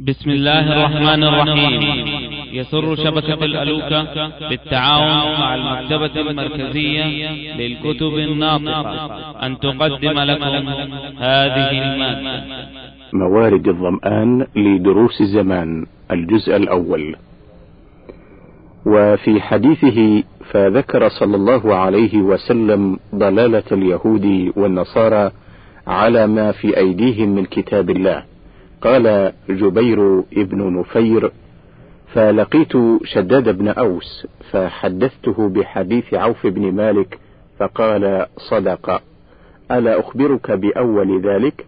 بسم الله الرحمن الرحيم. يسر شبكة الألوكة بالتعاون مع المكتبة المركزية للكتب الناطقة. أن تقدم لكم هذه المادة. موارد الظمآن لدروس الزمان الجزء الأول. وفي حديثه فذكر صلى الله عليه وسلم ضلالة اليهود والنصارى على ما في أيديهم من كتاب الله. قال جبير ابن نفير فلقيت شداد بن أوس فحدثته بحديث عوف بن مالك فقال صدق ألا أخبرك بأول ذلك؟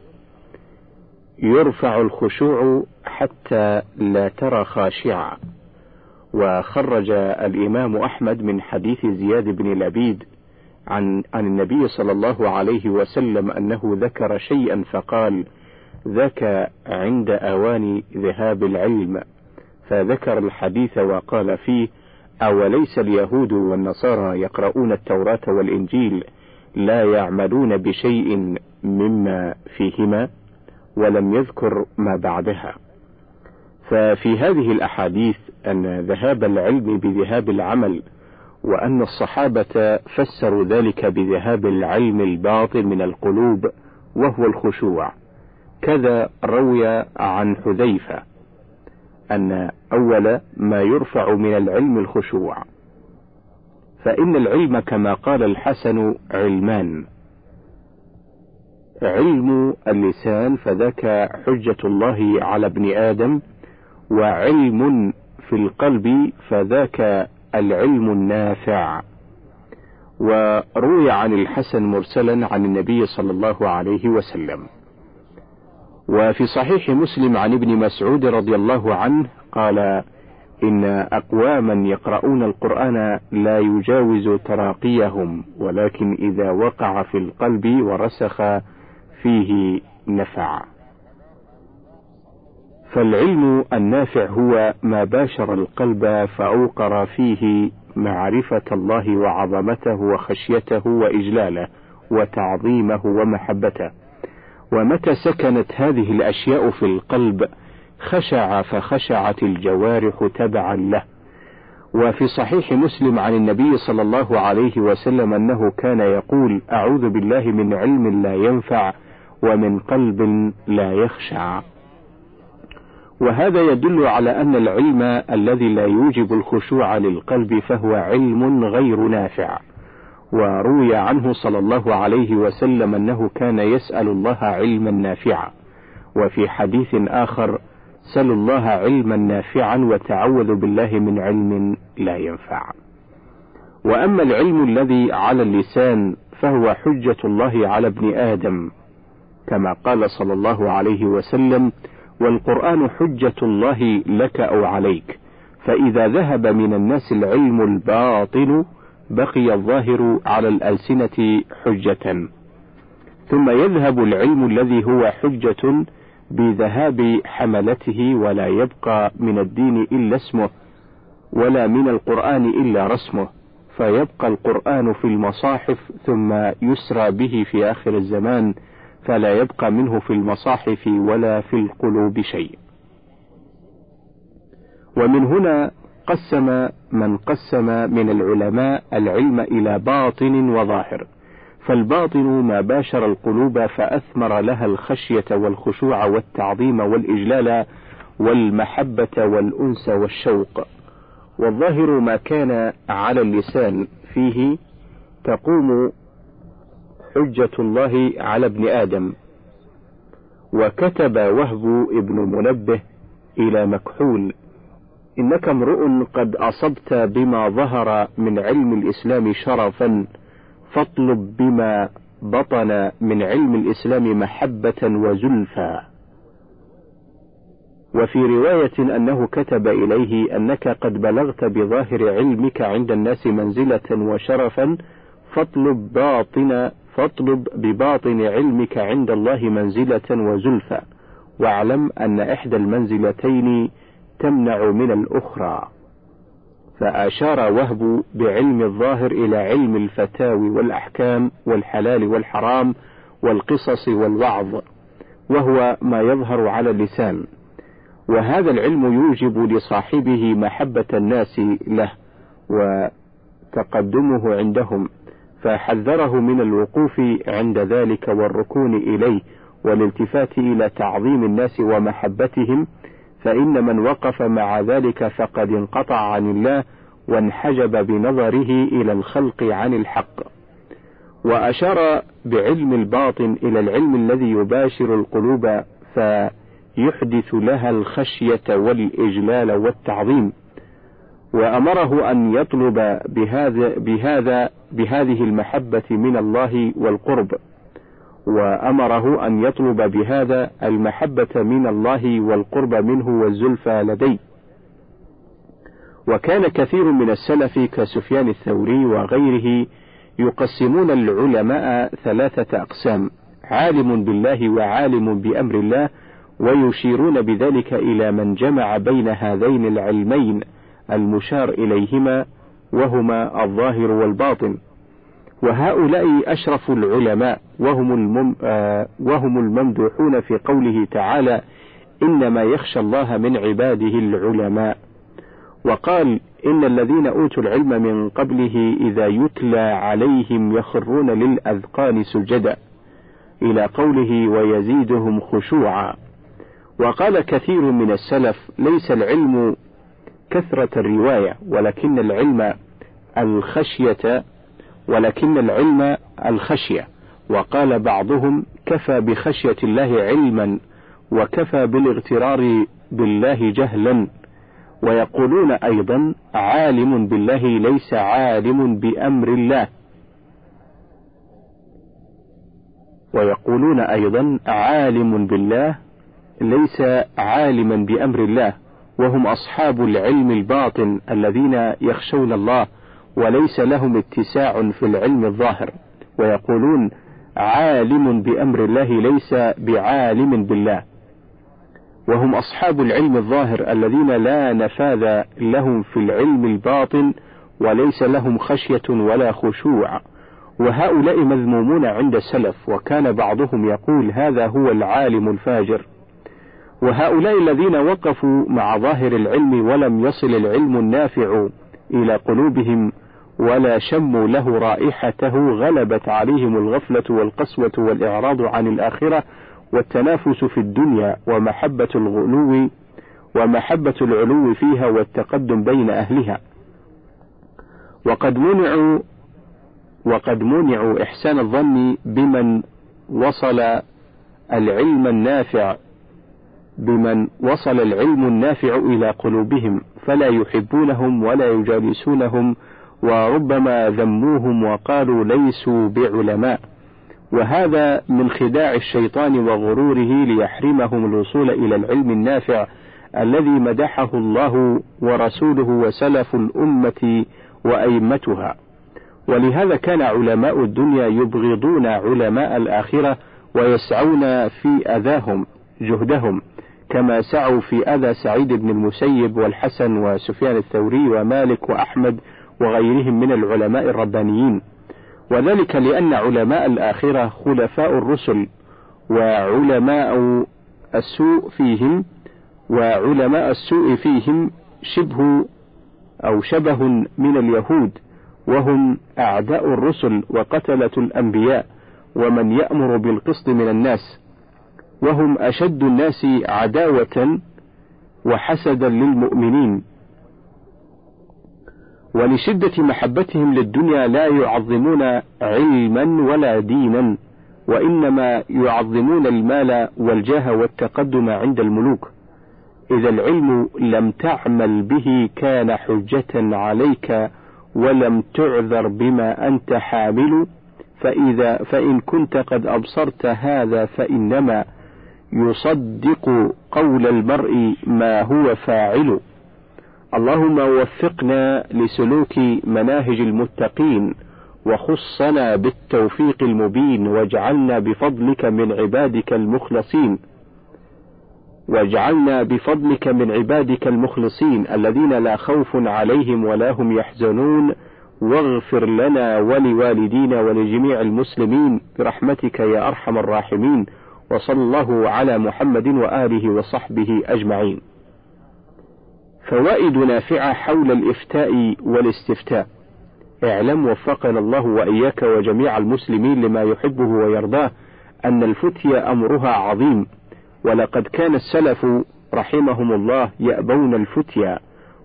يرفع الخشوع حتى لا ترى خاشعا. وخرج الإمام أحمد من حديث زياد بن لبيد عن عن النبي صلى الله عليه وسلم أنه ذكر شيئا فقال: ذاك عند أوان ذهاب العلم فذكر الحديث وقال فيه أوليس اليهود والنصارى يقرؤون التوراة والإنجيل لا يعملون بشيء مما فيهما ولم يذكر ما بعدها؟ ففي هذه الأحاديث أن ذهاب العلم بذهاب العمل وأن الصحابة فسروا ذلك بذهاب العلم الباطن من القلوب وهو الخشوع. كذا روي عن حذيفة أن أول ما يرفع من العلم الخشوع. فإن العلم كما قال الحسن علمان. علم اللسان فذاك حجة الله على ابن آدم وعلم في القلب فذاك العلم النافع. وروي عن الحسن مرسلا عن النبي صلى الله عليه وسلم. وفي صحيح مسلم عن ابن مسعود رضي الله عنه قال إن أقواما يقرؤون القرآن لا يجاوز تراقيهم ولكن إذا وقع في القلب ورسخ فيه نفع. فالعلم النافع هو ما باشر القلب فأوقر فيه معرفة الله وعظمته وخشيته وإجلاله وتعظيمه ومحبته. ومتى سكنت هذه الأشياء في القلب خشع فخشعت الجوارح تبعا له. وفي صحيح مسلم عن النبي صلى الله عليه وسلم أنه كان يقول أعوذ بالله من علم لا ينفع ومن قلب لا يخشع. وهذا يدل على أن العلم الذي لا يوجب الخشوع للقلب فهو علم غير نافع. وروي عنه صلى الله عليه وسلم أنه كان يسأل الله علما نافعا. وفي حديث آخر سلوا الله علما نافعا وتعوذوا بالله من علم لا ينفع. وأما العلم الذي على اللسان فهو حجة الله على ابن آدم كما قال صلى الله عليه وسلم والقرآن حجة الله لك أو عليك فإذا ذهب من الناس العلم الباطن بقي الظاهر على الألسنة حجة. ثم يذهب العلم الذي هو حجة بذهاب حملته ولا يبقى من الدين إلا اسمه ولا من القرآن إلا رسمه. فيبقى القرآن في المصاحف ثم يسرى به في آخر الزمان فلا يبقى منه في المصاحف ولا في القلوب شيء. ومن هنا قسم من قسم من العلماء العلم إلى باطن وظاهر. فالباطن ما باشر القلوب فأثمر لها الخشية والخشوع والتعظيم والإجلال والمحبة والأنس والشوق. والظاهر ما كان على اللسان فيه تقوم حجة الله على ابن آدم. وكتب وهب ابن منبه إلى مكحول. إنك امرؤ قد أصبت بما ظهر من علم الإسلام شرفا فاطلب بما بطن من علم الإسلام محبة وزلفى. وفي رواية أنه كتب إليه أنك قد بلغت بظاهر علمك عند الناس منزلة وشرفا فاطلب باطن فاطلب بباطن علمك عند الله منزلة وزلفى. واعلم أن إحدى المنزلتين تمنع من الأخرى. فأشار وهب بعلم الظاهر إلى علم الفتاوي والأحكام والحلال والحرام والقصص والوعظ وهو ما يظهر على اللسان. وهذا العلم يوجب لصاحبه محبة الناس له وتقدمه عندهم فحذره من الوقوف عند ذلك والركون إليه والالتفات إلى تعظيم الناس ومحبتهم فإن من وقف مع ذلك فقد انقطع عن الله وانحجب بنظره إلى الخلق عن الحق. وأشار بعلم الباطن إلى العلم الذي يباشر القلوب فيحدث لها الخشية والإجلال والتعظيم. وأمره أن يطلب بهذا بهذا بهذه المحبة من الله والقرب. وأمره أن يطلب بهذا المحبة من الله والقرب منه والزلفى لديه. وكان كثير من السلف كسفيان الثوري وغيره يقسمون العلماء ثلاثة أقسام: عالم بالله وعالم بأمر الله، ويشيرون بذلك إلى من جمع بين هذين العلمين المشار إليهما وهما الظاهر والباطن. وهؤلاء أشرف العلماء وهم, المم آه وهم الممدوحون في قوله تعالى إنما يخشى الله من عباده العلماء. وقال إن الذين أوتوا العلم من قبله إذا يتلى عليهم يخرون للأذقان سجدا إلى قوله ويزيدهم خشوعا. وقال كثير من السلف ليس العلم كثرة الرواية ولكن العلم الخشية ولكن العلم الخشية. وقال بعضهم كفى بخشية الله علما وكفى بالاغترار بالله جهلا. ويقولون أيضا عالم بالله ليس عالم بأمر الله. ويقولون أيضا عالم بالله ليس عالما بأمر الله. وهم أصحاب العلم الباطن الذين يخشون الله. وليس لهم اتساع في العلم الظاهر ويقولون عالم بأمر الله ليس بعالم بالله. وهم أصحاب العلم الظاهر الذين لا نفاذ لهم في العلم الباطن وليس لهم خشية ولا خشوع. وهؤلاء مذمومون عند السلف وكان بعضهم يقول هذا هو العالم الفاجر. وهؤلاء الذين وقفوا مع ظاهر العلم ولم يصل العلم النافع إلى قلوبهم ولا شموا له رائحته غلبت عليهم الغفلة والقسوة والإعراض عن الآخرة والتنافس في الدنيا ومحبة الغلو ومحبة العلو فيها والتقدم بين أهلها. وقد منعوا وقد منعوا إحسان الظن بمن وصل العلم النافع بمن وصل العلم النافع إلى قلوبهم فلا يحبونهم ولا يجالسونهم وربما ذموهم وقالوا ليسوا بعلماء. وهذا من خداع الشيطان وغروره ليحرمهم الوصول إلى العلم النافع الذي مدحه الله ورسوله وسلف الأمة وأئمتها. ولهذا كان علماء الدنيا يبغضون علماء الآخرة ويسعون في أذاهم جهدهم كما سعوا في أذى سعيد بن المسيب والحسن وسفيان الثوري ومالك وأحمد وغيرهم من العلماء الربانيين. وذلك لأن علماء الآخرة خلفاء الرسل وعلماء السوء فيهم وعلماء السوء فيهم شبه أو شبه من اليهود وهم أعداء الرسل وقتلة الأنبياء ومن يأمر بالقسط من الناس وهم أشد الناس عداوة وحسدا للمؤمنين. ولشدة محبتهم للدنيا لا يعظمون علما ولا دينا وإنما يعظمون المال والجاه والتقدم عند الملوك. إذا العلم لم تعمل به كان حجة عليك ولم تعذر بما أنت حامل فإذا فإن كنت قد أبصرت هذا فإنما يصدق قول المرء ما هو فاعل اللهم وفقنا لسلوك مناهج المتقين وخصنا بالتوفيق المبين واجعلنا بفضلك من عبادك المخلصين. واجعلنا بفضلك من عبادك المخلصين الذين لا خوف عليهم ولا هم يحزنون. واغفر لنا ولوالدينا ولجميع المسلمين برحمتك يا أرحم الراحمين. وصلى الله على محمد وآله وصحبه أجمعين. فوائد نافعة حول الإفتاء والاستفتاء. اعلم وفقنا الله وإياك وجميع المسلمين لما يحبه ويرضاه أن الفتية أمرها عظيم ولقد كان السلف رحمهم الله يأبون الفتيا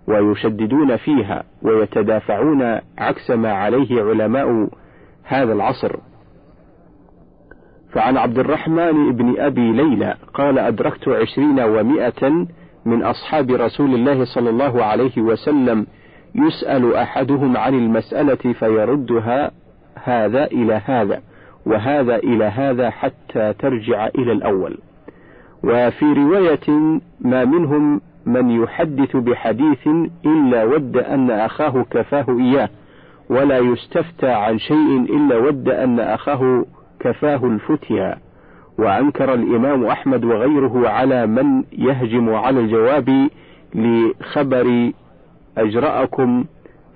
ويشددون فيها ويتدافعون عكس ما عليه علماء هذا العصر. فعن عبد الرحمن بن أبي ليلى قال أدركت عشرين ومائة من أصحاب رسول الله صلى الله عليه وسلم يسأل أحدهم عن المسألة فيردها هذا إلى هذا وهذا إلى هذا حتى ترجع إلى الأول. وفي رواية ما منهم من يحدث بحديث إلا ود أن أخاه كفاه إياه ولا يستفتى عن شيء إلا ود أن أخاه كفاه الفتيا. وأنكر الإمام أحمد وغيره على من يهجم على الجواب لخبر أجرأكم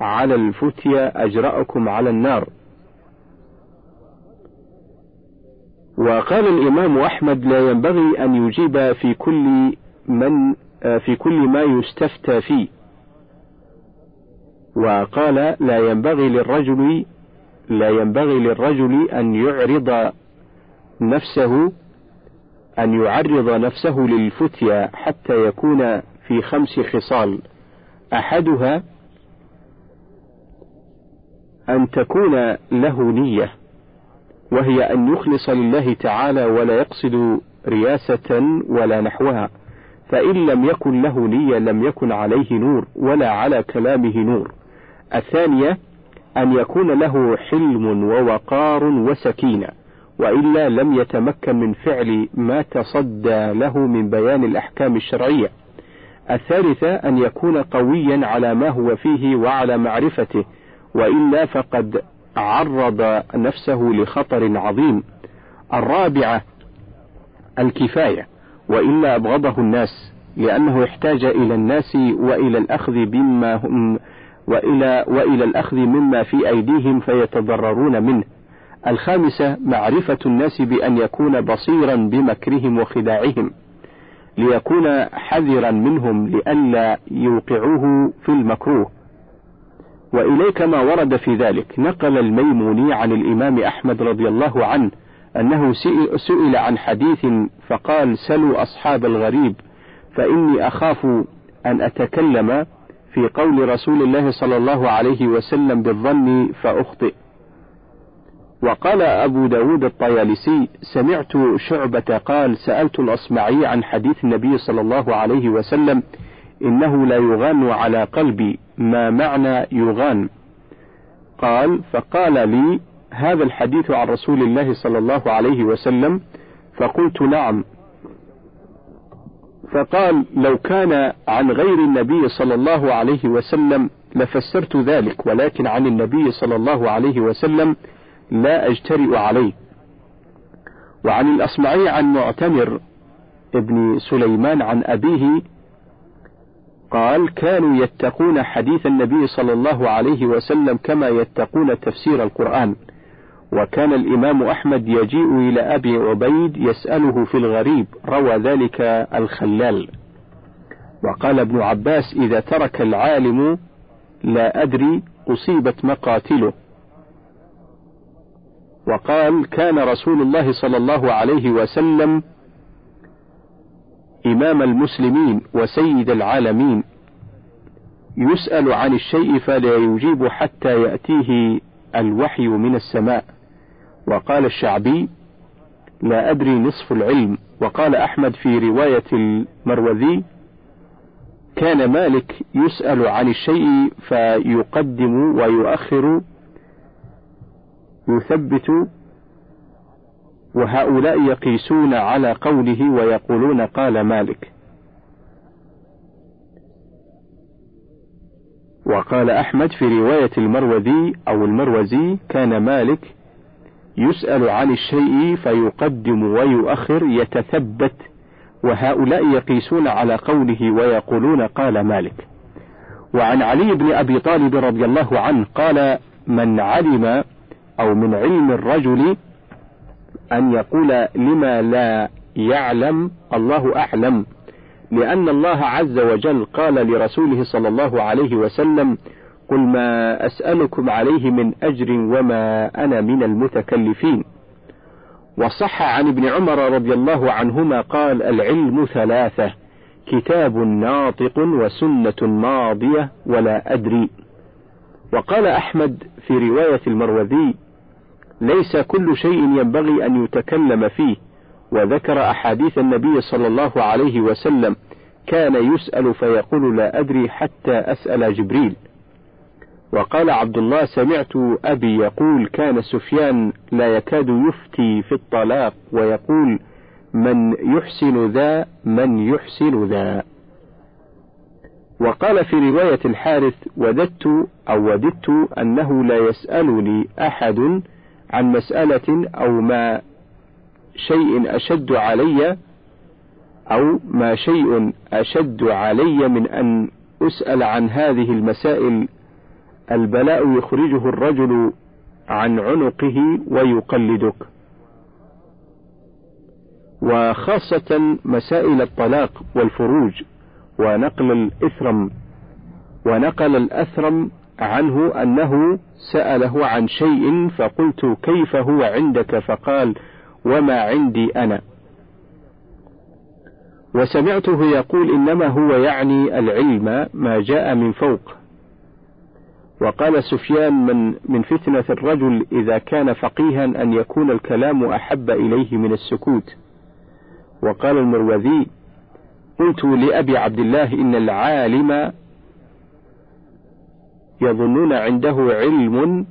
على الفتيا أجرأكم على النار. وقال الإمام أحمد لا ينبغي أن يجيب في كل من في كل ما يستفتى فيه. وقال لا ينبغي للرجل لا ينبغي للرجل أن يعرض نفسه أن يعرض نفسه للفتيا حتى يكون في خمس خصال. أحدها أن تكون له نية وهي أن يخلص لله تعالى ولا يقصد رياسة ولا نحوها. فإن لم يكن له نية لم يكن عليه نور ولا على كلامه نور. الثانية أن يكون له حلم ووقار وسكينة. وإلا لم يتمكن من فعل ما تصدى له من بيان الأحكام الشرعية الثالثة أن يكون قويا على ما هو فيه وعلى معرفته وإلا فقد عرض نفسه لخطر عظيم الرابعة الكفاية وإلا أبغضه الناس لأنه احتاج إلى الناس وإلى الأخذ بما هم وإلى وإلى الأخذ مما في أيديهم فيتضررون منه. الخامسة معرفة الناس بأن يكون بصيرا بمكرهم وخداعهم، ليكون حذرا منهم لئلا يوقعوه في المكروه. وإليك ما ورد في ذلك، نقل الميموني عن الإمام أحمد رضي الله عنه أنه سئل عن حديث فقال سلوا أصحاب الغريب فإني أخاف أن أتكلم في قول رسول الله صلى الله عليه وسلم بالظن فأخطئ وقال أبو داود الطيالسي سمعت شعبة قال سألت الأصمعي عن حديث النبي صلى الله عليه وسلم إنه لا يغان على قلبي ما معنى يغان؟ قال فقال لي هذا الحديث عن رسول الله صلى الله عليه وسلم فقلت نعم. فقال لو كان عن غير النبي صلى الله عليه وسلم لفسرت ذلك ولكن عن النبي صلى الله عليه وسلم لا أجترئ عليه. وعن الأصمعي عن معتمر ابن سليمان عن أبيه قال كانوا يتقون حديث النبي صلى الله عليه وسلم كما يتقون تفسير القرآن. وكان الإمام أحمد يجيء إلى أبي عبيد يسأله في الغريب روى ذلك الخلال. وقال ابن عباس إذا ترك العالم لا أدري أصيبت مقاتله. وقال كان رسول الله صلى الله عليه وسلم إمام المسلمين وسيد العالمين يسأل عن الشيء فلا يجيب حتى يأتيه الوحي من السماء. وقال الشعبي لا أدري نصف العلم. وقال أحمد في رواية المروذي كان مالك يسأل عن الشيء فيقدم ويؤخر يثبت وهؤلاء يقيسون على قوله ويقولون قال مالك. وقال أحمد في رواية المروذي أو المروزي كان مالك يسأل عن الشيء فيقدم ويؤخر يتثبت وهؤلاء يقيسون على قوله ويقولون قال مالك. وعن علي بن أبي طالب رضي الله عنه قال من علم أو من علم الرجل أن يقول لما لا يعلم الله أعلم لأن الله عز وجل قال لرسوله صلى الله عليه وسلم قل ما أسألكم عليه من أجر وما أنا من المتكلفين. وصح عن ابن عمر رضي الله عنهما قال العلم ثلاثة كتاب ناطق وسنة ماضية ولا أدري. وقال أحمد في رواية المروذي ليس كل شيء ينبغي أن يتكلم فيه وذكر أحاديث النبي صلى الله عليه وسلم كان يسأل فيقول لا أدري حتى أسأل جبريل. وقال عبد الله سمعت أبي يقول كان سفيان لا يكاد يفتي في الطلاق ويقول من يحسن ذا من يحسن ذا. وقال في رواية الحارث وددت أو وددت أنه لا يسألني أحد عن مسألة أو ما شيء أشد علي أو ما شيء أشد علي من أن أسأل عن هذه المسائل البلاء يخرجه الرجل عن عنقه ويقلدك. وخاصة مسائل الطلاق والفروج ونقل الإثرم ونقل الأثرم عنه أنه سأله عن شيء فقلت كيف هو عندك فقال وما عندي أنا. وسمعته يقول إنما هو يعني العلم ما جاء من فوق. وقال سفيان من من فتنة الرجل إذا كان فقيها أن يكون الكلام أحب إليه من السكوت. وقال المروذي قلت لأبي عبد الله إن العالم يظنون عنده علم.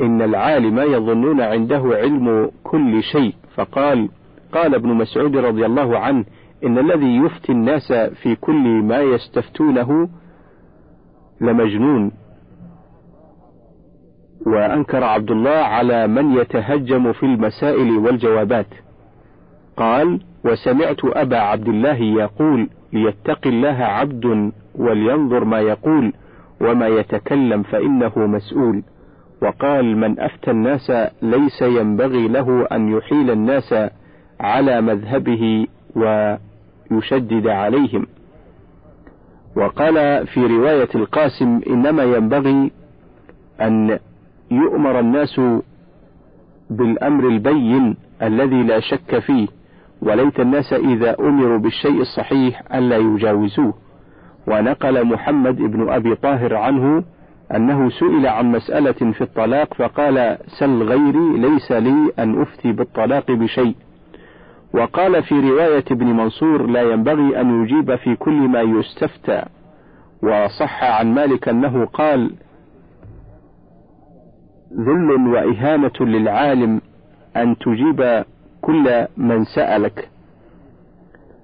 إن العالم يظنون عنده علم كل شيء. فقال قال ابن مسعود رضي الله عنه إن الذي يفتي الناس في كل ما يستفتونه لمجنون. وأنكر عبد الله على من يتهجم في المسائل والجوابات. قال وسمعت أبا عبد الله يقول ليتق الله عبد ولينظر ما يقول وما يتكلم فإنه مسؤول. وقال من أفتى الناس ليس ينبغي له أن يحيل الناس على مذهبه ويشدد عليهم. وقال في رواية القاسم إنما ينبغي أن يؤمر الناس بالأمر البين الذي لا شك فيه وليت الناس إذا أمروا بالشيء الصحيح ألا يجاوزوه. ونقل محمد بن أبي طاهر عنه أنه سئل عن مسألة في الطلاق فقال سل غيري ليس لي أن أفتي بالطلاق بشيء. وقال في رواية ابن منصور لا ينبغي أن يجيب في كل ما يستفتى. وصح عن مالك أنه قال ذل وإهانة للعالم أن تجيب كل من سألك.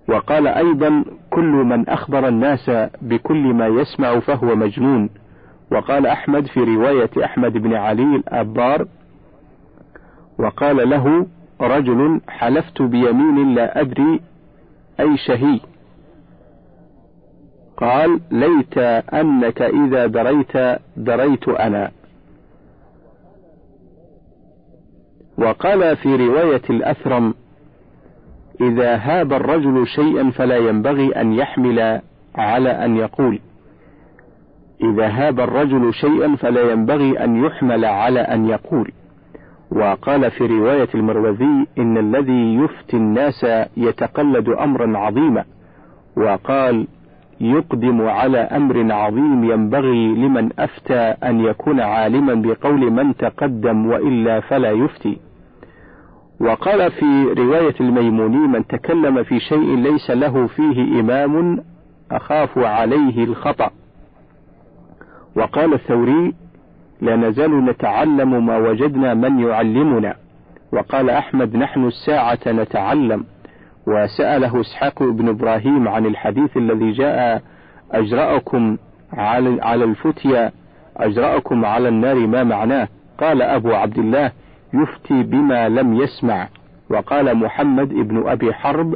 وقال أيضا كل من أخبر الناس بكل ما يسمع فهو مجنون. وقال أحمد في رواية أحمد بن علي الأبار وقال له رجل حلفت بيمين لا أدري أي شهي. قال ليت أنك إذا دريت دريت أنا. وقال في رواية الأثرم إذا هاب الرجل شيئا فلا ينبغي أن يحمل على أن يقول. إذا هاب الرجل شيئا فلا ينبغي أن يحمل على أن يقول. وقال في رواية المروزي إن الذي يفتي الناس يتقلد أمرا عظيما. وقال يقدم على أمر عظيم ينبغي لمن أفتى أن يكون عالما بقول من تقدم وإلا فلا يفتي. وقال في رواية الميموني من تكلم في شيء ليس له فيه إمام أخاف عليه الخطأ. وقال الثوري لا نزال نتعلم ما وجدنا من يعلمنا. وقال أحمد نحن الساعة نتعلم. وسأله إسحاق بن إبراهيم عن الحديث الذي جاء أجرأكم على الفتيا أجرأكم على النار ما معناه؟ قال أبو عبد الله يفتي بما لم يسمع. وقال محمد بن أبي حرب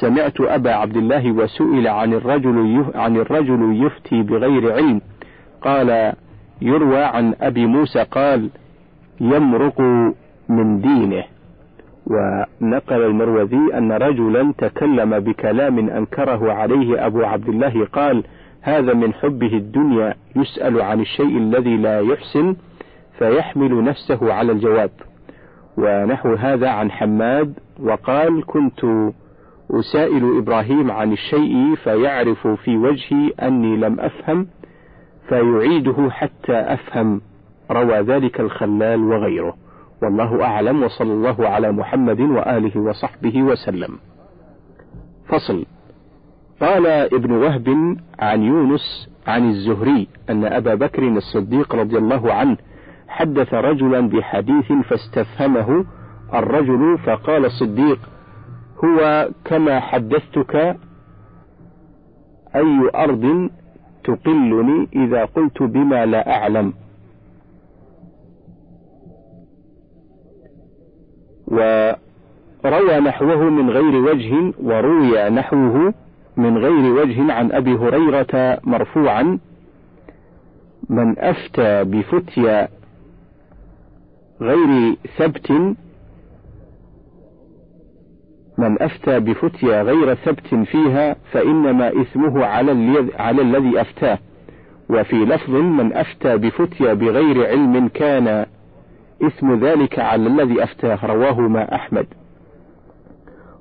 سمعت أبا عبد الله وسئل عن الرجل عن الرجل يفتي بغير علم. قال يروى عن أبي موسى قال يمرق من دينه. ونقل المروذي أن رجلا تكلم بكلام أنكره عليه أبو عبد الله قال هذا من حبه الدنيا يسأل عن الشيء الذي لا يحسن فيحمل نفسه على الجواب. ونحو هذا عن حماد وقال كنت أسائل إبراهيم عن الشيء فيعرف في وجهي أني لم أفهم فيعيده حتى أفهم. روى ذلك الخلال وغيره. والله أعلم وصلى الله على محمد وآله وصحبه وسلم. فصل قال ابن وهب عن يونس عن الزهري أن أبا بكر الصديق رضي الله عنه حدث رجلا بحديث فاستفهمه الرجل فقال الصديق هو كما حدثتك أي أرض تقلني إذا قلت بما لا أعلم. وروى نحوه من غير وجه وروي نحوه من غير وجه عن أبي هريرة مرفوعا من أفتى بفتيا غير ثبت من أفتى بفتيا غير ثبت فيها فإنما إثمه على, على الذي أفتاه. وفي لفظ من أفتى بفتيا بغير علم كان إثم ذلك على الذي أفتاه رواهما أحمد.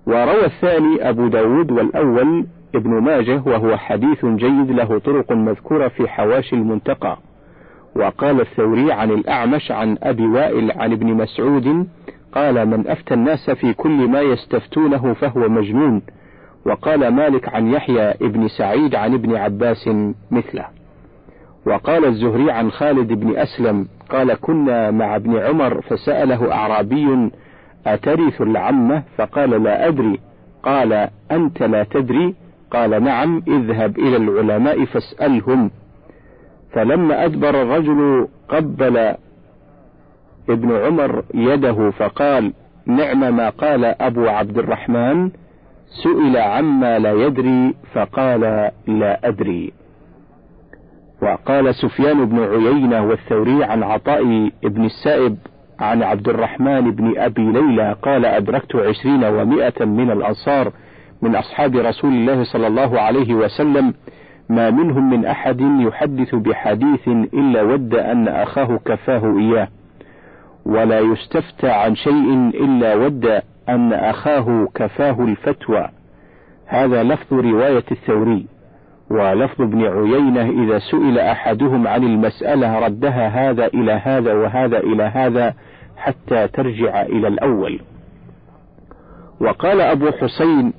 وروى الثاني أبو داود والأول ابن ماجه وهو حديث جيد له طرق مذكورة في حواشي المنتقى. وقال الثوري عن الأعمش عن أبي وائل عن ابن مسعود قال من أفتى الناس في كل ما يستفتونه فهو مجنون وقال مالك عن يحيى ابن سعيد عن ابن عباس مثله. وقال الزهري عن خالد بن أسلم قال كنا مع ابن عمر فسأله أعرابي أترث العمة فقال لا أدري. قال أنت لا تدري؟ قال نعم اذهب إلى العلماء فاسألهم. فلما أدبر الرجل قبل ابن عمر يده فقال نعم ما قال أبو عبد الرحمن سئل عما لا يدري فقال لا أدري. وقال سفيان بن عيينة والثوري عن عطاء بن السائب عن عبد الرحمن بن أبي ليلى قال أدركت عشرين ومائة من الأنصار من أصحاب رسول الله صلى الله عليه وسلم ما منهم من أحد يحدث بحديث إلا ود أن أخاه كفاه إياه. ولا يستفتى عن شيء إلا ود أن أخاه كفاه الفتوى. هذا لفظ رواية الثوري. ولفظ ابن عيينة إذا سئل أحدهم عن المسألة ردها هذا إلى هذا وهذا إلى هذا حتى ترجع إلى الأول. وقال أبو حسين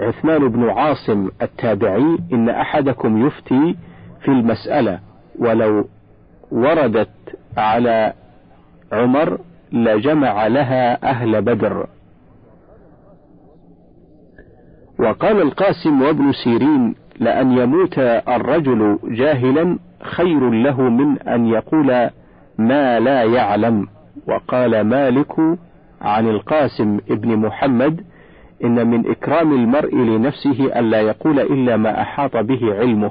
عثمان بن عاصم التابعي إن أحدكم يفتي في المسألة ولو وردت على عمر لجمع لها أهل بدر. وقال القاسم وابن سيرين لأن يموت الرجل جاهلا خير له من أن يقول ما لا يعلم. وقال مالك عن القاسم ابن محمد إن من إكرام المرء لنفسه ألا يقول إلا ما أحاط به علمه.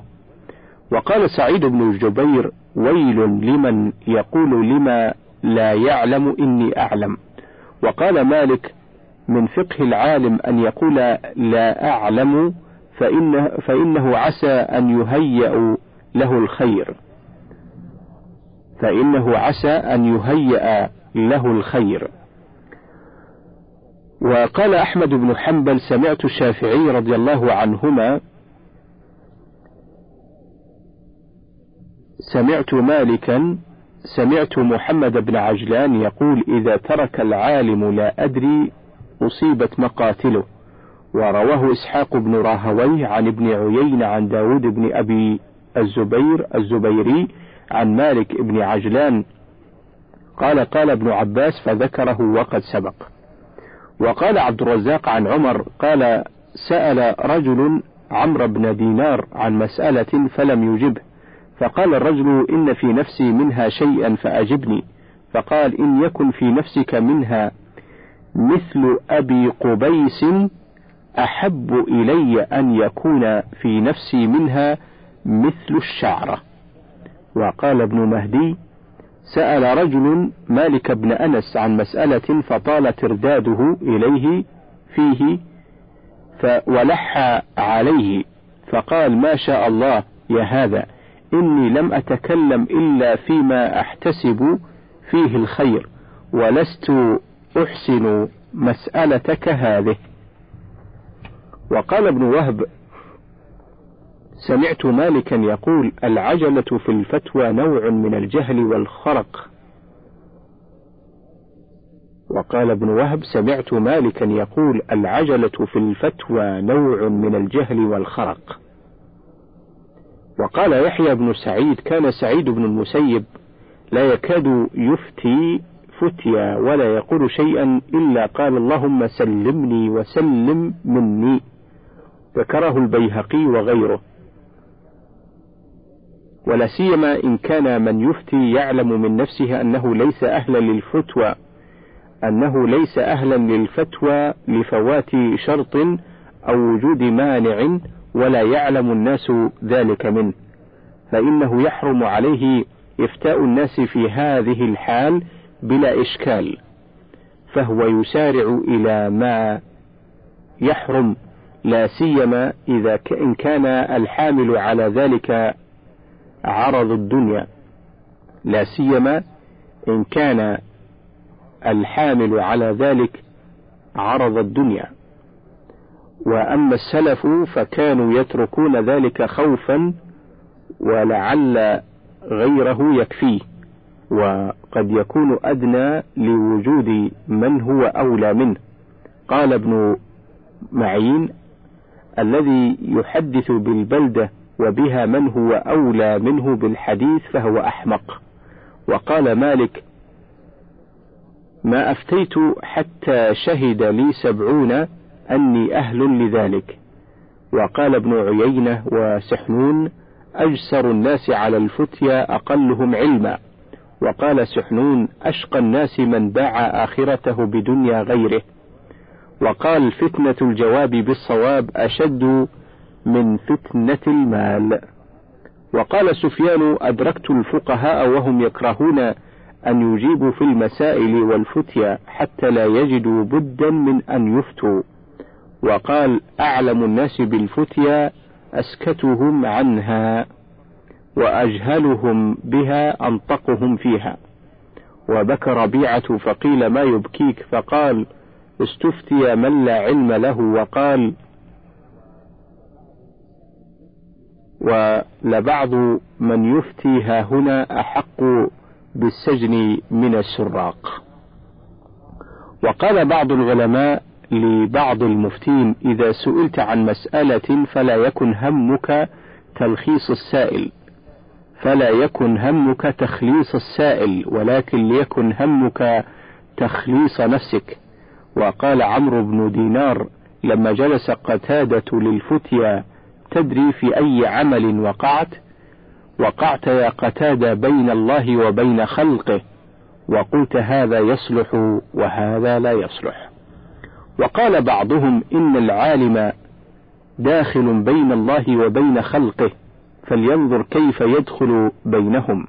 وقال سعيد بن جبير ويل لمن يقول لما لا يعلم إني أعلم. وقال مالك من فقه العالم أن يقول لا أعلم فإنه, فإنه عسى أن يهيأ له الخير. فإنه عسى أن يهيأ له الخير. وقال أحمد بن حنبل سمعت الشافعي رضي الله عنهما سمعت مالكا سمعت محمد بن عجلان يقول إذا ترك العالم لا أدري أصيبت مقاتله ورواه إسحاق بن راهويه عن ابن عيين عن داود بن أبي الزبير الزبيري عن مالك بن عجلان قال قال ابن عباس فذكره وقد سبق. وقال عبد الرزاق عن عمر قال سأل رجل عمرو بن دينار عن مسألة فلم يجبه فقال الرجل إن في نفسي منها شيئا فأجبني فقال إن يكن في نفسك منها مثل أبي قبيس أحب إلي أن يكون في نفسي منها مثل الشعرة. وقال ابن مهدي سأل رجل مالك بن أنس عن مسألة فطال ترداده إليه فيه ولح عليه فقال ما شاء الله يا هذا إني لم أتكلم إلا فيما أحتسب فيه الخير ولست أحسن مسألتك هذه. وقال ابن وهب سمعت مالكا يقول العجلة في الفتوى نوع من الجهل والخرق. وقال ابن وهب سمعت مالكا يقول العجلة في الفتوى نوع من الجهل والخرق. وقال يحيى بن سعيد كان سعيد بن المسيب لا يكاد يفتي فتيا ولا يقول شيئا إلا قال اللهم سلمني وسلم مني. ذكره البيهقي وغيره. ولا سيما إن كان من يفتي يعلم من نفسه أنه ليس أهلا للفتوى أنه ليس أهلا للفتوى لفوات شرط أو وجود مانع ولا يعلم الناس ذلك منه فإنه يحرم عليه إفتاء الناس في هذه الحال بلا إشكال فهو يسارع إلى ما يحرم لا سيما إذا إن كان الحامل على ذلك عرض الدنيا لا سيما إن كان الحامل على ذلك عرض الدنيا. وأما السلف فكانوا يتركون ذلك خوفا ولعل غيره يكفيه وقد يكون أدنى لوجود من هو أولى منه. قال ابن معين الذي يحدث بالبلدة وبها من هو أولى منه بالحديث فهو أحمق. وقال مالك ما أفتيت حتى شهد لي سبعون أني أهل لذلك. وقال ابن عيينة وسحنون أجسر الناس على الفتيا أقلهم علما. وقال سحنون أشقى الناس من باع آخرته بدنيا غيره. وقال فتنة الجواب بالصواب أشد من فتنة المال. وقال سفيان أدركت الفقهاء وهم يكرهون أن يجيبوا في المسائل والفتيا حتى لا يجدوا بدا من أن يفتوا. وقال أعلم الناس بالفتيا أسكتهم عنها وأجهلهم بها أنطقهم فيها. وبكى ربيعة فقيل ما يبكيك؟ فقال استفتي من لا علم له. وقال ولبعض من يفتي ها هنا أحق بالسجن من السراق. وقال بعض العلماء لبعض المفتين إذا سئلت عن مسألة فلا يكن همك تلخيص السائل. فلا يكن همك تخليص السائل ولكن ليكن همك تخليص نفسك. وقال عمرو بن دينار لما جلس قتادة للفتيا تدري في أي عمل وقعت؟ وقعت يا قتادة بين الله وبين خلقه وقلت هذا يصلح وهذا لا يصلح. وقال بعضهم إن العالم داخل بين الله وبين خلقه فلينظر كيف يدخل بينهم.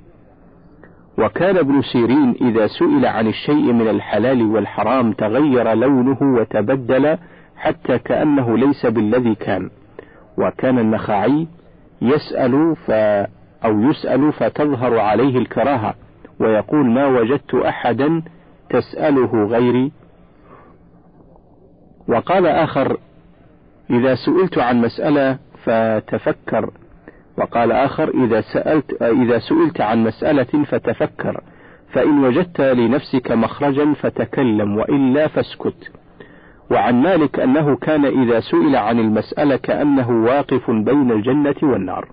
وكان ابن سيرين إذا سئل عن الشيء من الحلال والحرام تغير لونه وتبدل حتى كأنه ليس بالذي كان. وكان النخعي يسأل ف أو يسأل فتظهر عليه الكراهة ويقول ما وجدت أحدا تسأله غيري. وقال آخر إذا سئلت عن مسألة فتفكر. وقال آخر إذا سألت إذا سئلت عن مسألة فتفكر. فإن وجدت لنفسك مخرجا فتكلم وإلا فاسكت. وعن مالك أنه كان إذا سئل عن المسألة كأنه واقف بين الجنة والنار.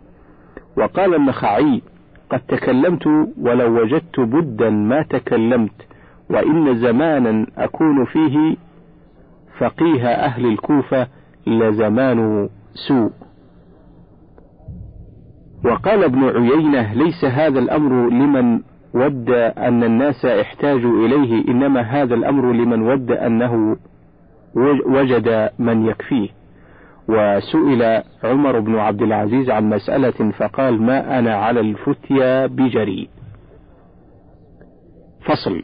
وقال النخعي قد تكلمت ولو وجدت بدا ما تكلمت وإن زمانا أكون فيه فقيه أهل الكوفة لزمان سوء. وقال ابن عيينة ليس هذا الأمر لمن ود أن الناس احتاجوا إليه إنما هذا الأمر لمن ود أنه وجد من يكفيه. وسئل عمر بن عبد العزيز عن مسألة فقال ما أنا على الفتيا بجري. فصل.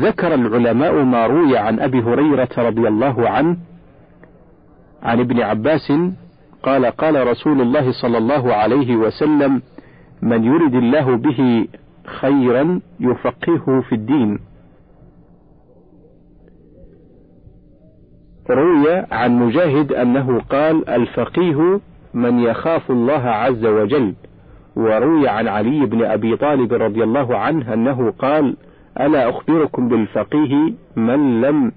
ذكر العلماء ما روي عن أبي هريرة رضي الله عنه عن ابن عباس قال قال رسول الله صلى الله عليه وسلم من يرد الله به خيرا يفقهه في الدين. روي عن مجاهد أنه قال الفقيه من يخاف الله عز وجل وروي عن علي بن أبي طالب رضي الله عنه أنه قال ألا أخبركم بالفقيه من لم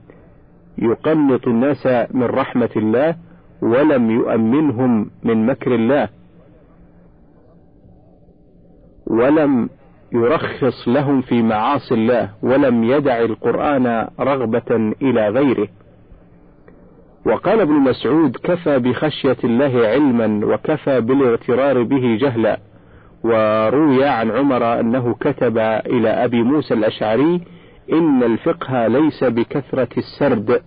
يقنط الناس من رحمة الله ولم يؤمنهم من مكر الله ولم يرخص لهم في معاصي الله ولم يدع القرآن رغبة إلى غيره وقال ابن مسعود كفى بخشية الله علما وكفى بالاغترار به جهلا وروي عن عمر أنه كتب إلى أبي موسى الأشعري إن الفقه ليس بكثرة السرد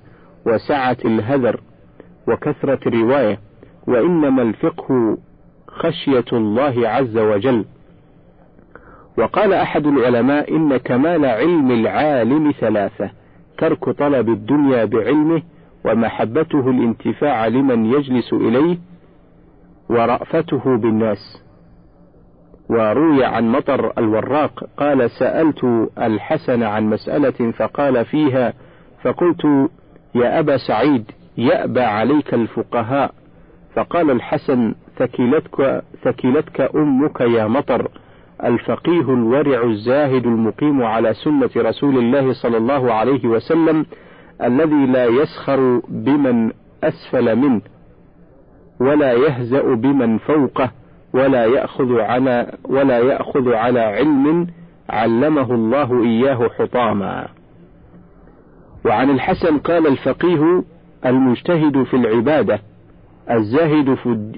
وسعة الهذر وكثرة الرواية وإنما الفقه خشية الله عز وجل. وقال أحد العلماء إن كمال علم العالم ثلاثة ترك طلب الدنيا بعلمه ومحبته الانتفاع لمن يجلس إليه ورأفته بالناس. وروي عن مطر الوراق قال سألت الحسن عن مسألة فقال فيها فقلت يا أبا سعيد يأبى عليك الفقهاء. فقال الحسن ثكلتك, ثكلتك أمك يا مطر الفقيه الورع الزاهد المقيم على سنة رسول الله صلى الله عليه وسلم الذي لا يسخر بمن أسفل منه ولا يهزأ بمن فوقه ولا يأخذ على ولا يأخذ على علم علمه الله إياه حطاما. وعن الحسن قال الفقيه المجتهد في العبادة الزاهد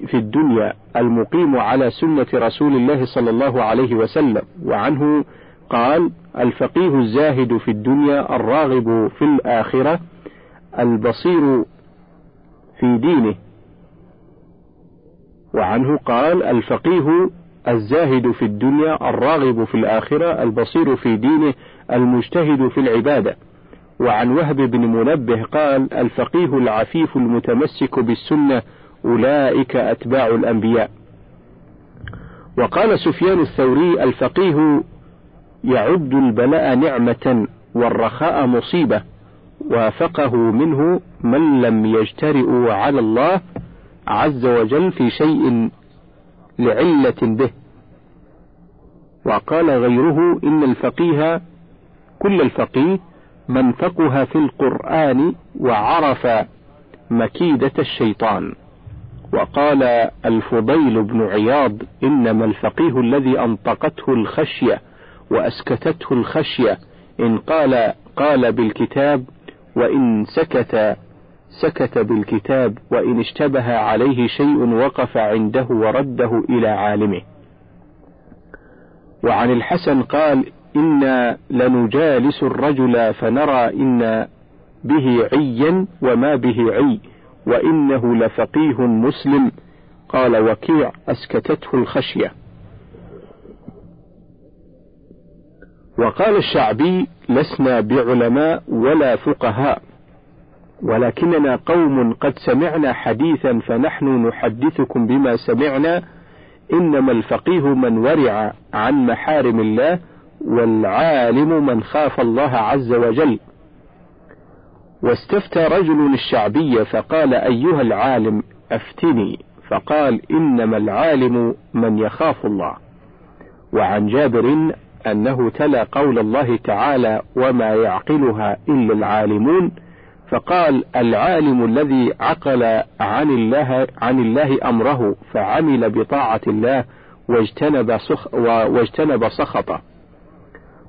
في الدنيا المقيم على سنة رسول الله صلى الله عليه وسلم وعنه قال الفقيه الزاهد في الدنيا الراغب في الآخرة البصير في دينه. وعنه قال الفقيه الزاهد في الدنيا الراغب في الآخرة البصير في دينه المجتهد في العبادة. وعن وهب بن منبه قال الفقيه العفيف المتمسك بالسنة أولئك أتباع الأنبياء. وقال سفيان الثوري الفقيه يعد البلاء نعمة والرخاء مصيبة. وافقه منه من لم يجترئ على الله عز وجل في شيء لعلة به. وقال غيره إن الفقيه كل الفقيه من فقه في القرآن وعرف مكيدة الشيطان. وقال الفضيل بن عياض إنما الفقيه الذي أنطقته الخشية. وأسكتته الخشية إن قال قال بالكتاب وإن سكت سكت بالكتاب وإن اشتبه عليه شيء وقف عنده ورده إلى عالمه. وعن الحسن قال إنا لنجالس الرجل فنرى إن به عيا وما به عي وإنه لفقيه مسلم. قال وكيع أسكتته الخشية. وقال الشعبي لسنا بعلماء ولا فقهاء ولكننا قوم قد سمعنا حديثا فنحن نحدثكم بما سمعنا إنما الفقيه من ورع عن محارم الله والعالم من خاف الله عز وجل. واستفتى رجل الشعبي فقال أيها العالم أفتني. فقال إنما العالم من يخاف الله. وعن جابر أنه تلا قول الله تعالى وما يعقلها إلا العالمون فقال العالم الذي عقل عن الله عن الله أمره فعمل بطاعة الله واجتنب سخ واجتنب سخطه.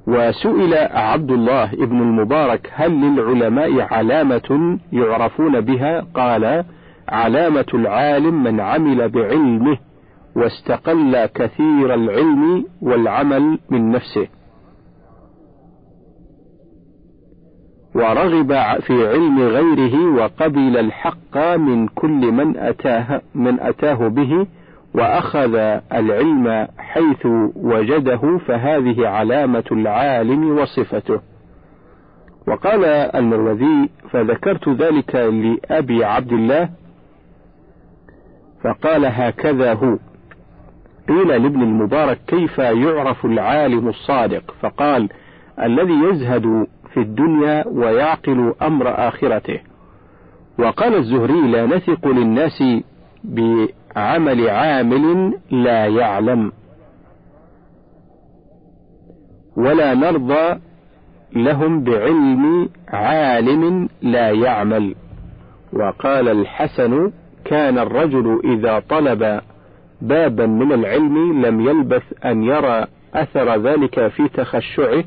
وسئل عبد الله ابن المبارك هل للعلماء علامة يعرفون بها؟ قال علامة العالم من عمل بعلمه واستقل كثير العلم والعمل من نفسه. ورغب في علم غيره وقبل الحق من كل من أتاه من أتاه به وأخذ العلم حيث وجده فهذه علامة العالم وصفته. وقال المروذي فذكرت ذلك لأبي عبد الله فقال هكذا هو. قيل لابن المبارك كيف يعرف العالم الصادق؟ فقال الذي يزهد في الدنيا ويعقل أمر آخرته. وقال الزهري لا نثق للناس بعمل عامل لا يعلم. ولا نرضى لهم بعلم عالم لا يعمل. وقال الحسن كان الرجل إذا طلب بابا من العلم لم يلبث أن يرى أثر ذلك في تخشعه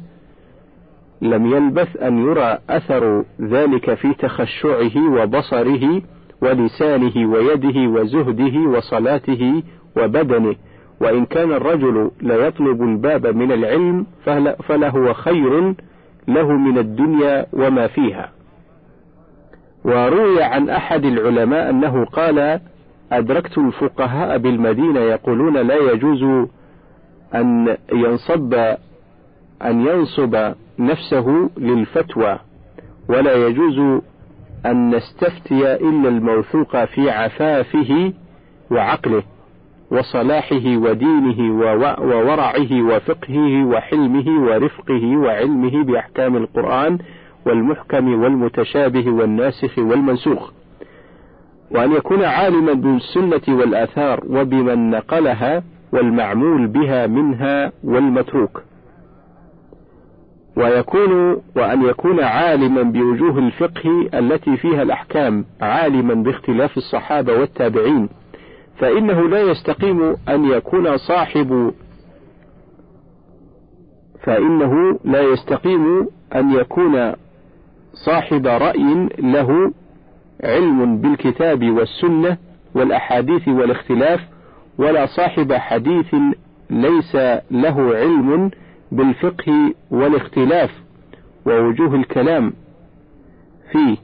لم يلبث أن يرى أثر ذلك في تخشعه وبصره ولسانه ويده وزهده وصلاته وبدنه. وإن كان الرجل ليطلب الباب من العلم فلهو خير له من الدنيا وما فيها. وروي عن أحد العلماء أنه قال أدركت الفقهاء بالمدينة يقولون لا يجوز أن ينصب أن ينصب نفسه للفتوى ولا يجوز أن نستفتي إلا الموثوق في عفافه وعقله وصلاحه ودينه وورعه وفقهه وحلمه ورفقه وعلمه بأحكام القرآن والمحكم والمتشابه والناسخ والمنسوخ. وأن يكون عالما بالسنة والآثار وبمن نقلها والمعمول بها منها والمتروك. ويكون وأن يكون عالما بوجوه الفقه التي فيها الأحكام عالما باختلاف الصحابة والتابعين فإنه لا يستقيم أن يكون صاحب فإنه لا يستقيم أن يكون صاحب رأي له علم بالكتاب والسنة والأحاديث والاختلاف ولا صاحب حديث ليس له علم بالفقه والاختلاف ووجوه الكلام فيه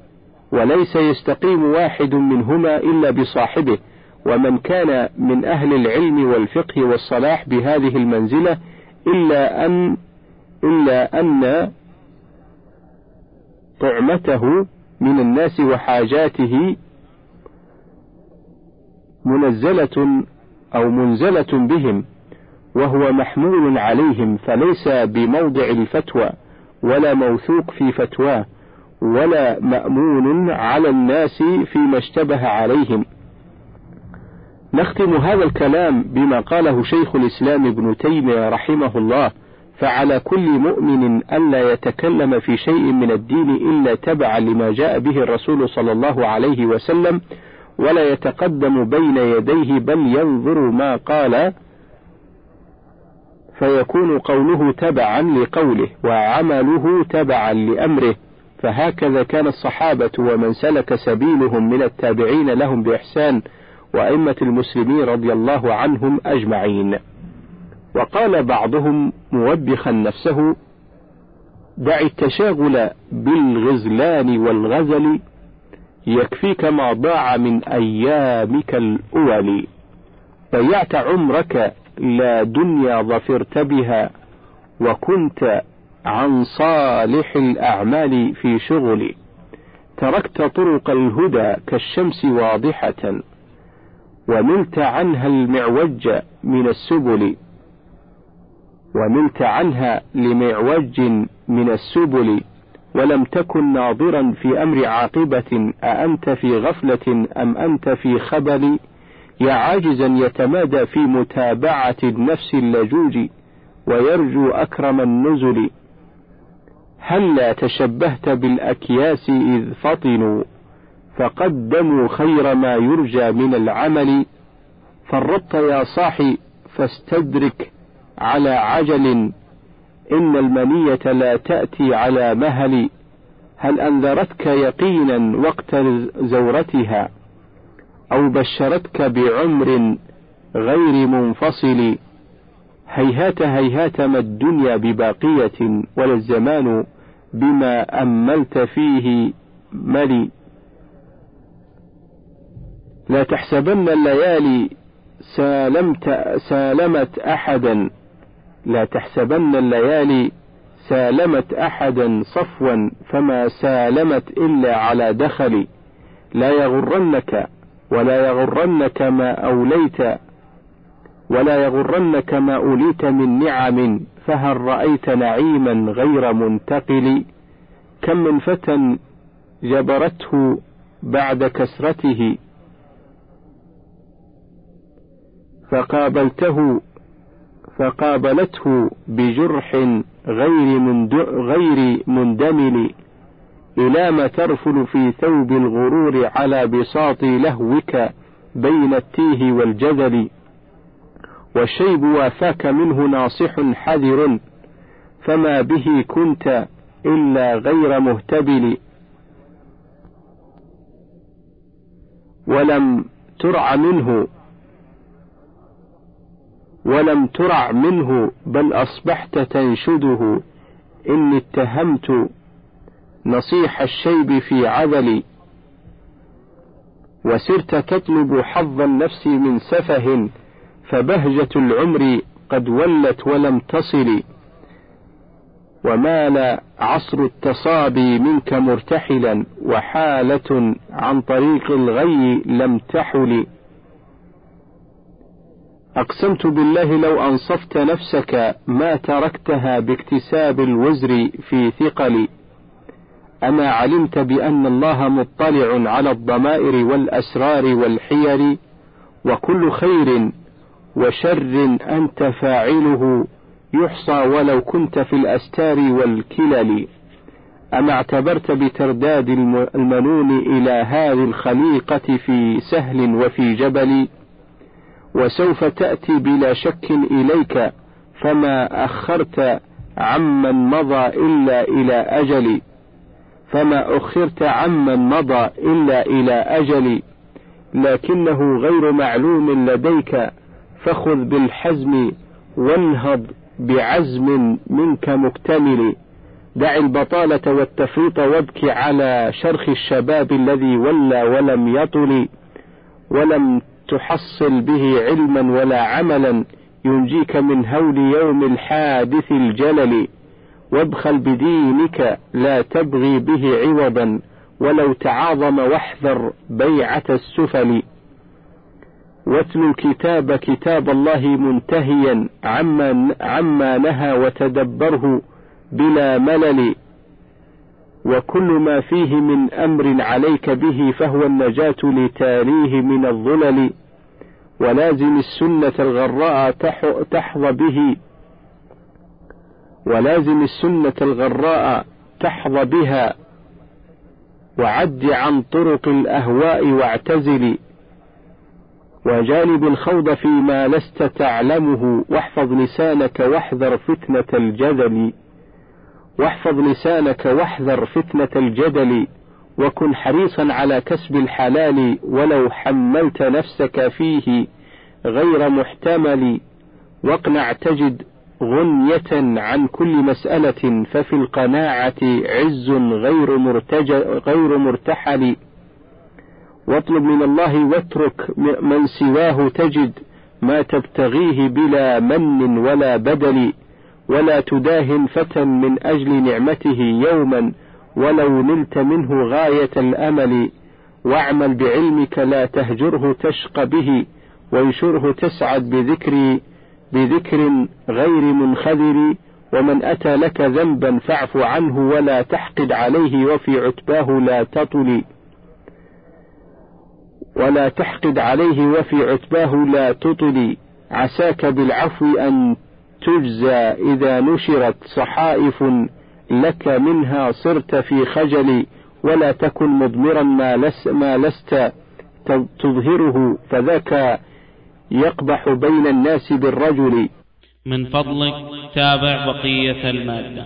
وليس يستقيم واحد منهما إلا بصاحبه ومن كان من أهل العلم والفقه والصلاح بهذه المنزلة إلا أن إلا أن طعمته من الناس وحاجاته منزلة أو منزلة بهم وهو محمول عليهم فليس بموضع الفتوى ولا موثوق في فتواه ولا مأمون على الناس فيما اشتبه عليهم. نختم هذا الكلام بما قاله شيخ الإسلام ابن تيمية رحمه الله فعلى كل مؤمن ألا يتكلم في شيء من الدين إلا تبعا لما جاء به الرسول صلى الله عليه وسلم ولا يتقدم بين يديه بل ينظر ما قال فيكون قوله تبعا لقوله وعمله تبعا لأمره فهكذا كان الصحابة ومن سلك سبيلهم من التابعين لهم بإحسان وأئمة المسلمين رضي الله عنهم أجمعين. وقال بعضهم موبخا نفسه: دع التشاغل بالغزلان والغزل يكفيك ما ضاع من أيامك الأول. ضيعت عمرك لا دنيا ظفرت بها وكنت عن صالح الأعمال في شغل تركت طرق الهدى كالشمس واضحة وملت عنها المعوج من السبل وملت عنها لمعوج من السبل ولم تكن ناظرا في أمر عاقبة أأنت في غفلة أم أنت في خبل. يا عاجزا يتمادى في متابعة النفس اللجوج ويرجو أكرم النزل. هلا تشبهت بالأكياس إذ فطنوا؟ فقدموا خير ما يرجى من العمل. فرطت يا صاحي فاستدرك على عجل إن المنية لا تأتي على مهل. هل أنذرتك يقينا وقت زورتها أو بشرتك بعمر غير منفصل؟ هيهات هيهات ما الدنيا بباقية ولا الزمان بما أملت فيه ملي. لا تحسبن الليالي سالمت سالمت أحدا. لا تحسبن الليالي سالمت أحدا صفوا فما سالمت إلا على دخل. لا يغرنك ولا يغرنك ما أوليت ولا يغرنك ما أوليت من نعم فهل رأيت نعيما غير منتقل؟ كم من فتى جبرته بعد كسرته فقابلته فقابلته بجرح غير, غير مندمل. إلى ما ترفل في ثوب الغرور على بساط لهوك بين التيه والجذل والشيب وافاك منه ناصح حذر. فما به كنت إلا غير مهتبل. ولم ترع منه ولم ترع منه بل أصبحت تنشده. إني اتهمت نصيح الشيب في عذلي وسرت تطلب حظ النفس من سفه فبهجة العمر قد ولت ولم تصل. ومال عصر التصابي منك مرتحلا وحالة عن طريق الغي لم تحل. أقسمت بالله لو أنصفت نفسك ما تركتها باكتساب الوزر في ثقل. أما علمت بأن الله مطلع على الضمائر والأسرار والحيل وكل خير وشر أنت فاعله يحصى ولو كنت في الأستار والكلل. أما اعتبرت بترداد المنون إلى هذه الخليقة في سهل وفي جبل وسوف تأتي بلا شك إليك فما أخرت عمن مضى إلا إلى أجل فما أخرت عمن مضى إلا إلى أجل لكنه غير معلوم لديك فخذ بالحزم وانهض بعزم منك مكتمل. دع البطالة والتفريط وابك على شرخ الشباب الذي ولى ولم يطل. ولم تحصل به علما ولا عملا ينجيك من هول يوم الحادث الجلل. وابخل بدينك لا تبغي به عوضا ولو تعاظم واحذر بيعة السفل. واتل الكتاب كتاب الله منتهيا عما, عما نهى وتدبره بلا ملل. وكل ما فيه من أمر عليك به فهو النجاة لتاليه من الظلل. ولازم السنة الغراء تحظى به. ولازم السنة الغراء تحظى بها. وعد عن طرق الأهواء واعتزل. وجانب الخوض فيما لست تعلمه واحفظ لسانك واحذر فتنة الجدل. واحفظ لسانك واحذر فتنة الجدل. وكن حريصا على كسب الحلال ولو حملت نفسك فيه غير محتمل واقنع تجد غنية عن كل مسألة ففي القناعة عز غير مرتج غير مرتحل. واطلب من الله واترك من سواه تجد ما تبتغيه بلا من ولا بدل ولا تداهن فتى من أجل نعمته يوما. ولو نلت منه غاية الأمل واعمل بعلمك لا تهجره تشق به وانشره تسعد بذكر بذكر غير منخذر ومن أتى لك ذنبا فاعف عنه ولا تحقد عليه وفي عتباه لا تطل. ولا تحقد عليه وفي عتباه لا تطل. عساك بالعفو أن تجزى إذا نشرت صحائف لك منها صرت في خجل ولا تكن مضمرا ما, لس ما لست تظهره فذاك يقبح بين الناس بالرجل. من فضلك تابع بقية المادة.